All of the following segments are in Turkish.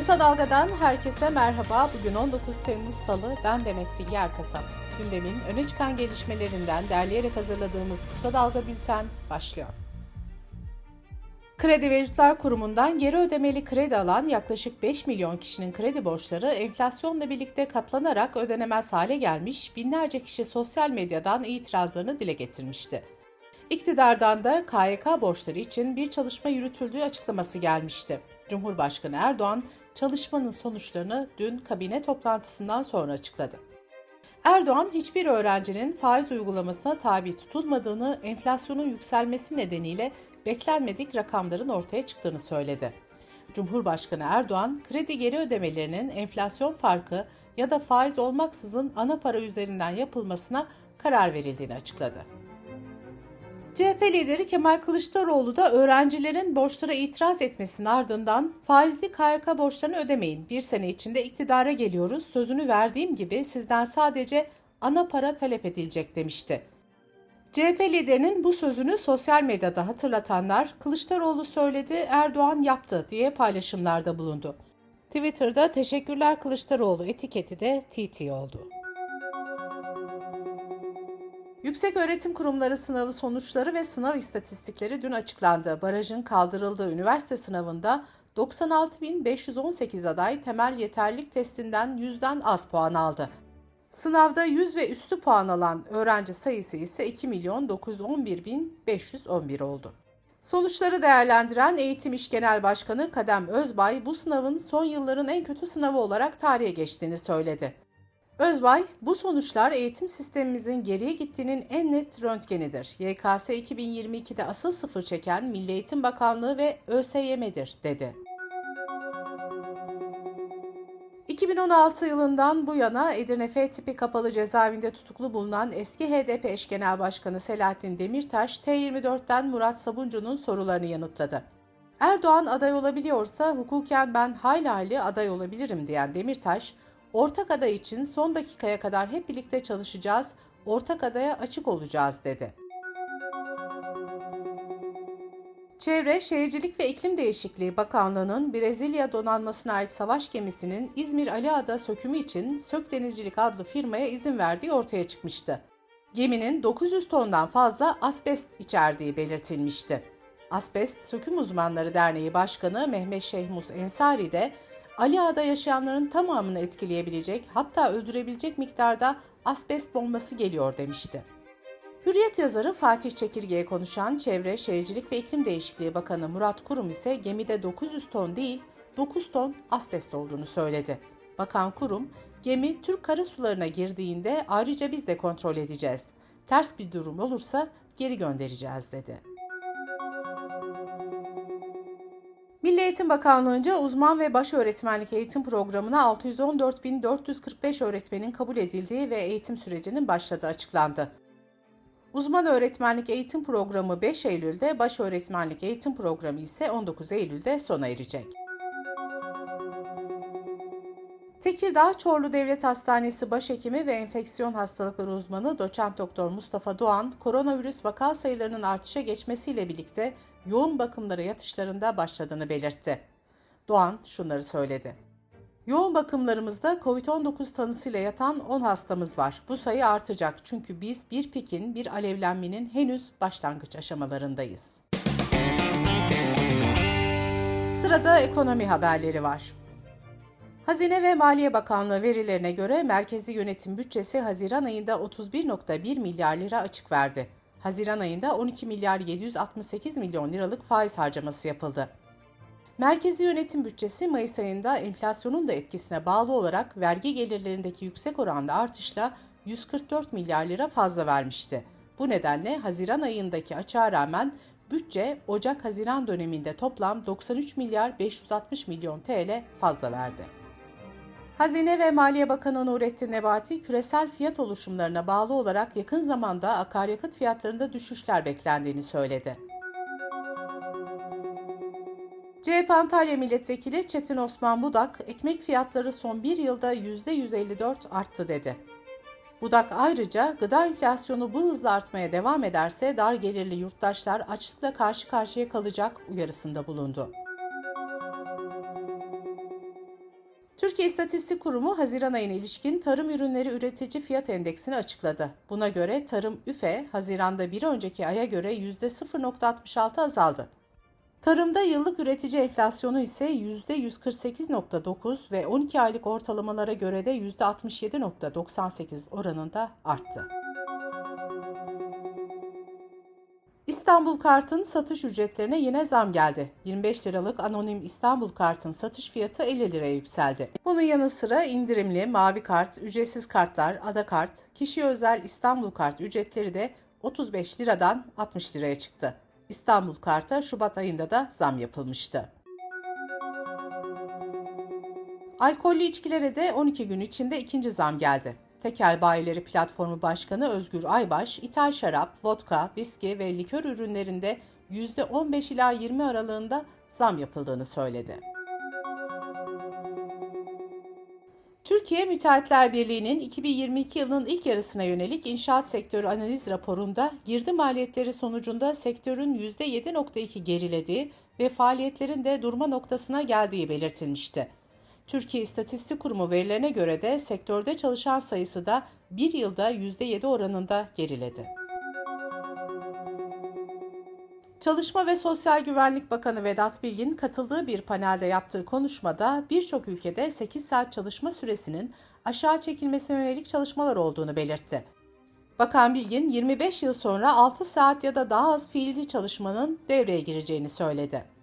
Kısa Dalga'dan herkese merhaba. Bugün 19 Temmuz Salı. Ben Demet Bilge Erkasap. Gündemin öne çıkan gelişmelerinden derleyerek hazırladığımız Kısa Dalga Bülten başlıyor. Kredi ve Yurtlar Kurumu'ndan geri ödemeli kredi alan yaklaşık 5 milyon kişinin kredi borçları enflasyonla birlikte katlanarak ödenemez hale gelmiş, binlerce kişi sosyal medyadan itirazlarını dile getirmişti. İktidardan da KYK borçları için bir çalışma yürütüldüğü açıklaması gelmişti. Cumhurbaşkanı Erdoğan çalışmanın sonuçlarını dün kabine toplantısından sonra açıkladı. Erdoğan hiçbir öğrencinin faiz uygulamasına tabi tutulmadığını, enflasyonun yükselmesi nedeniyle beklenmedik rakamların ortaya çıktığını söyledi. Cumhurbaşkanı Erdoğan, kredi geri ödemelerinin enflasyon farkı ya da faiz olmaksızın ana para üzerinden yapılmasına karar verildiğini açıkladı. CHP lideri Kemal Kılıçdaroğlu da öğrencilerin borçlara itiraz etmesinin ardından faizli KYK borçlarını ödemeyin. Bir sene içinde iktidara geliyoruz. Sözünü verdiğim gibi sizden sadece ana para talep edilecek demişti. CHP liderinin bu sözünü sosyal medyada hatırlatanlar Kılıçdaroğlu söyledi, Erdoğan yaptı diye paylaşımlarda bulundu. Twitter'da teşekkürler Kılıçdaroğlu etiketi de TT oldu. Yüksek Öğretim Kurumları sınavı sonuçları ve sınav istatistikleri dün açıklandı. Barajın kaldırıldığı üniversite sınavında 96.518 aday temel yeterlilik testinden yüzden az puan aldı. Sınavda 100 ve üstü puan alan öğrenci sayısı ise 2 milyon 911.511 oldu. Sonuçları değerlendiren Eğitim İş Genel Başkanı Kadem Özbay bu sınavın son yılların en kötü sınavı olarak tarihe geçtiğini söyledi. Özbay, bu sonuçlar eğitim sistemimizin geriye gittiğinin en net röntgenidir. YKS 2022'de asıl sıfır çeken Milli Eğitim Bakanlığı ve ÖSYM'dir, dedi. 2016 yılından bu yana Edirne F tipi kapalı cezaevinde tutuklu bulunan eski HDP eş genel başkanı Selahattin Demirtaş, T24'ten Murat Sabuncu'nun sorularını yanıtladı. Erdoğan aday olabiliyorsa hukuken ben hayli hayli aday olabilirim diyen Demirtaş, ortak aday için son dakikaya kadar hep birlikte çalışacağız, ortak adaya açık olacağız dedi. Çevre, Şehircilik ve İklim Değişikliği Bakanlığı'nın Brezilya donanmasına ait savaş gemisinin İzmir Aliada sökümü için Sök Denizcilik adlı firmaya izin verdiği ortaya çıkmıştı. Geminin 900 tondan fazla asbest içerdiği belirtilmişti. Asbest Söküm Uzmanları Derneği Başkanı Mehmet Şehmus Ensari de Aliada yaşayanların tamamını etkileyebilecek hatta öldürebilecek miktarda asbest bombası geliyor demişti. Hürriyet yazarı Fatih Çekirge'ye konuşan Çevre, Şehircilik ve İklim Değişikliği Bakanı Murat Kurum ise gemide 900 ton değil 9 ton asbest olduğunu söyledi. Bakan Kurum, gemi Türk karasularına girdiğinde ayrıca biz de kontrol edeceğiz. Ters bir durum olursa geri göndereceğiz dedi. Eğitim Bakanlığı'nca uzman ve baş öğretmenlik eğitim programına 614.445 öğretmenin kabul edildiği ve eğitim sürecinin başladığı açıklandı. Uzman öğretmenlik eğitim programı 5 Eylül'de, baş öğretmenlik eğitim programı ise 19 Eylül'de sona erecek. Tekirdağ Çorlu Devlet Hastanesi Başhekimi ve Enfeksiyon Hastalıkları Uzmanı Doçent Doktor Mustafa Doğan, koronavirüs vaka sayılarının artışa geçmesiyle birlikte yoğun bakımlara yatışlarında başladığını belirtti. Doğan şunları söyledi. Yoğun bakımlarımızda COVID-19 tanısıyla yatan 10 hastamız var. Bu sayı artacak çünkü biz bir pikin, bir alevlenmenin henüz başlangıç aşamalarındayız. Sırada ekonomi haberleri var. Hazine ve Maliye Bakanlığı verilerine göre merkezi yönetim bütçesi Haziran ayında 31.1 milyar lira açık verdi. Haziran ayında 12 milyar 768 milyon liralık faiz harcaması yapıldı. Merkezi yönetim bütçesi Mayıs ayında enflasyonun da etkisine bağlı olarak vergi gelirlerindeki yüksek oranda artışla 144 milyar lira fazla vermişti. Bu nedenle Haziran ayındaki açığa rağmen bütçe Ocak-Haziran döneminde toplam 93 milyar 560 milyon TL fazla verdi. Hazine ve Maliye Bakanı Nurettin Nebati, küresel fiyat oluşumlarına bağlı olarak yakın zamanda akaryakıt fiyatlarında düşüşler beklendiğini söyledi. CHP Antalya Milletvekili Çetin Osman Budak, ekmek fiyatları son bir yılda %154 arttı dedi. Budak ayrıca gıda enflasyonu bu hızla artmaya devam ederse dar gelirli yurttaşlar açlıkla karşı karşıya kalacak uyarısında bulundu. Türkiye İstatistik Kurumu Haziran ayına ilişkin tarım ürünleri üretici fiyat endeksini açıkladı. Buna göre tarım üfe Haziran'da bir önceki aya göre %0.66 azaldı. Tarımda yıllık üretici enflasyonu ise %148.9 ve 12 aylık ortalamalara göre de %67.98 oranında arttı. İstanbul Kart'ın satış ücretlerine yine zam geldi. 25 liralık anonim İstanbul Kart'ın satış fiyatı 50 liraya yükseldi. Bunun yanı sıra indirimli mavi kart, ücretsiz kartlar, ada kart, kişi özel İstanbul Kart ücretleri de 35 liradan 60 liraya çıktı. İstanbul Kart'a Şubat ayında da zam yapılmıştı. Alkollü içkilere de 12 gün içinde ikinci zam geldi. Tekel Bayileri Platformu Başkanı Özgür Aybaş, ithal şarap, vodka, viski ve likör ürünlerinde %15 ila 20 aralığında zam yapıldığını söyledi. Türkiye Müteahhitler Birliği'nin 2022 yılının ilk yarısına yönelik inşaat sektörü analiz raporunda girdi maliyetleri sonucunda sektörün %7.2 gerilediği ve faaliyetlerin de durma noktasına geldiği belirtilmişti. Türkiye İstatistik Kurumu verilerine göre de sektörde çalışan sayısı da bir yılda %7 oranında geriledi. Çalışma ve Sosyal Güvenlik Bakanı Vedat Bilgin katıldığı bir panelde yaptığı konuşmada birçok ülkede 8 saat çalışma süresinin aşağı çekilmesine yönelik çalışmalar olduğunu belirtti. Bakan Bilgin 25 yıl sonra 6 saat ya da daha az fiili çalışmanın devreye gireceğini söyledi.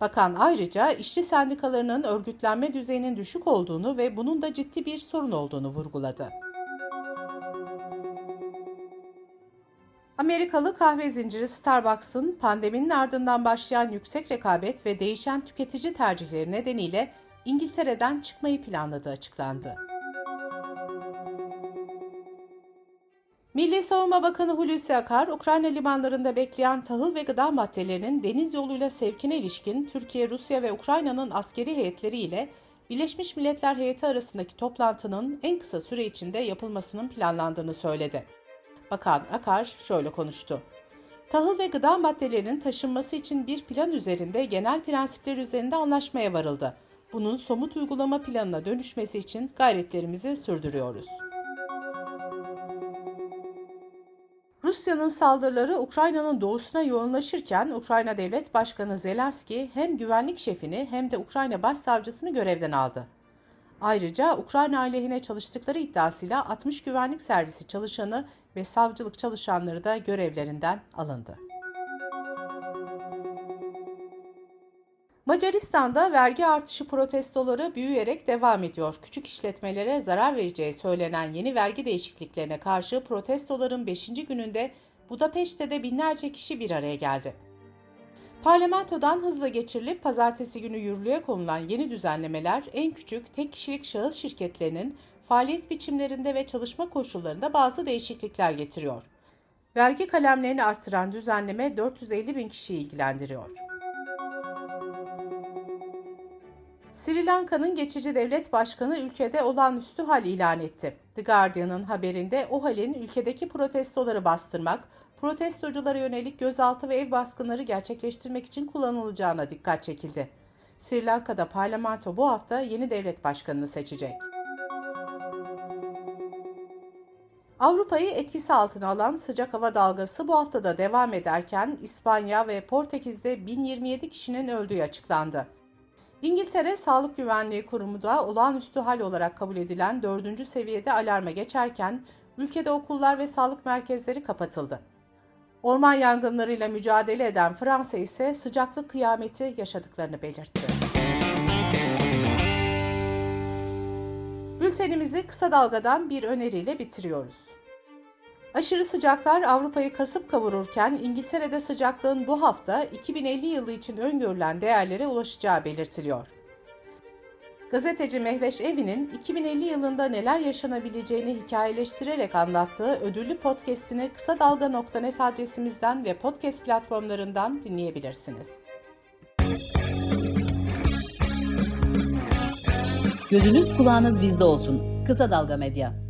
Bakan ayrıca işçi sendikalarının örgütlenme düzeyinin düşük olduğunu ve bunun da ciddi bir sorun olduğunu vurguladı. Amerikalı kahve zinciri Starbucks'ın pandeminin ardından başlayan yüksek rekabet ve değişen tüketici tercihleri nedeniyle İngiltere'den çıkmayı planladığı açıklandı. Milli Savunma Bakanı Hulusi Akar, Ukrayna limanlarında bekleyen tahıl ve gıda maddelerinin deniz yoluyla sevkine ilişkin Türkiye, Rusya ve Ukrayna'nın askeri heyetleriyle Birleşmiş Milletler heyeti arasındaki toplantının en kısa süre içinde yapılmasının planlandığını söyledi. Bakan Akar şöyle konuştu. Tahıl ve gıda maddelerinin taşınması için bir plan üzerinde genel prensipler üzerinde anlaşmaya varıldı. Bunun somut uygulama planına dönüşmesi için gayretlerimizi sürdürüyoruz. Rusya'nın saldırıları Ukrayna'nın doğusuna yoğunlaşırken Ukrayna Devlet Başkanı Zelenski hem güvenlik şefini hem de Ukrayna Başsavcısını görevden aldı. Ayrıca Ukrayna aleyhine çalıştıkları iddiasıyla 60 güvenlik servisi çalışanı ve savcılık çalışanları da görevlerinden alındı. Macaristan'da vergi artışı protestoları büyüyerek devam ediyor. Küçük işletmelere zarar vereceği söylenen yeni vergi değişikliklerine karşı protestoların 5. gününde Budapeşte'de binlerce kişi bir araya geldi. Parlamentodan hızla geçirilip pazartesi günü yürürlüğe konulan yeni düzenlemeler en küçük tek kişilik şahıs şirketlerinin faaliyet biçimlerinde ve çalışma koşullarında bazı değişiklikler getiriyor. Vergi kalemlerini artıran düzenleme 450 bin kişiyi ilgilendiriyor. Sri Lanka'nın geçici devlet başkanı ülkede olağanüstü hal ilan etti. The Guardian'ın haberinde o halin ülkedeki protestoları bastırmak, protestoculara yönelik gözaltı ve ev baskınları gerçekleştirmek için kullanılacağına dikkat çekildi. Sri Lanka'da parlamento bu hafta yeni devlet başkanını seçecek. Avrupa'yı etkisi altına alan sıcak hava dalgası bu hafta da devam ederken İspanya ve Portekiz'de 1027 kişinin öldüğü açıklandı. İngiltere Sağlık Güvenliği Kurumu da olağanüstü hal olarak kabul edilen 4. seviyede alarma geçerken ülkede okullar ve sağlık merkezleri kapatıldı. Orman yangınlarıyla mücadele eden Fransa ise sıcaklık kıyameti yaşadıklarını belirtti. Bültenimizi kısa dalgadan bir öneriyle bitiriyoruz. Aşırı sıcaklar Avrupa'yı kasıp kavururken İngiltere'de sıcaklığın bu hafta 2050 yılı için öngörülen değerlere ulaşacağı belirtiliyor. Gazeteci Mehveş Evi'nin 2050 yılında neler yaşanabileceğini hikayeleştirerek anlattığı ödüllü podcast'ini kısa dalga.net adresimizden ve podcast platformlarından dinleyebilirsiniz. Gözünüz kulağınız bizde olsun. Kısa Dalga Medya.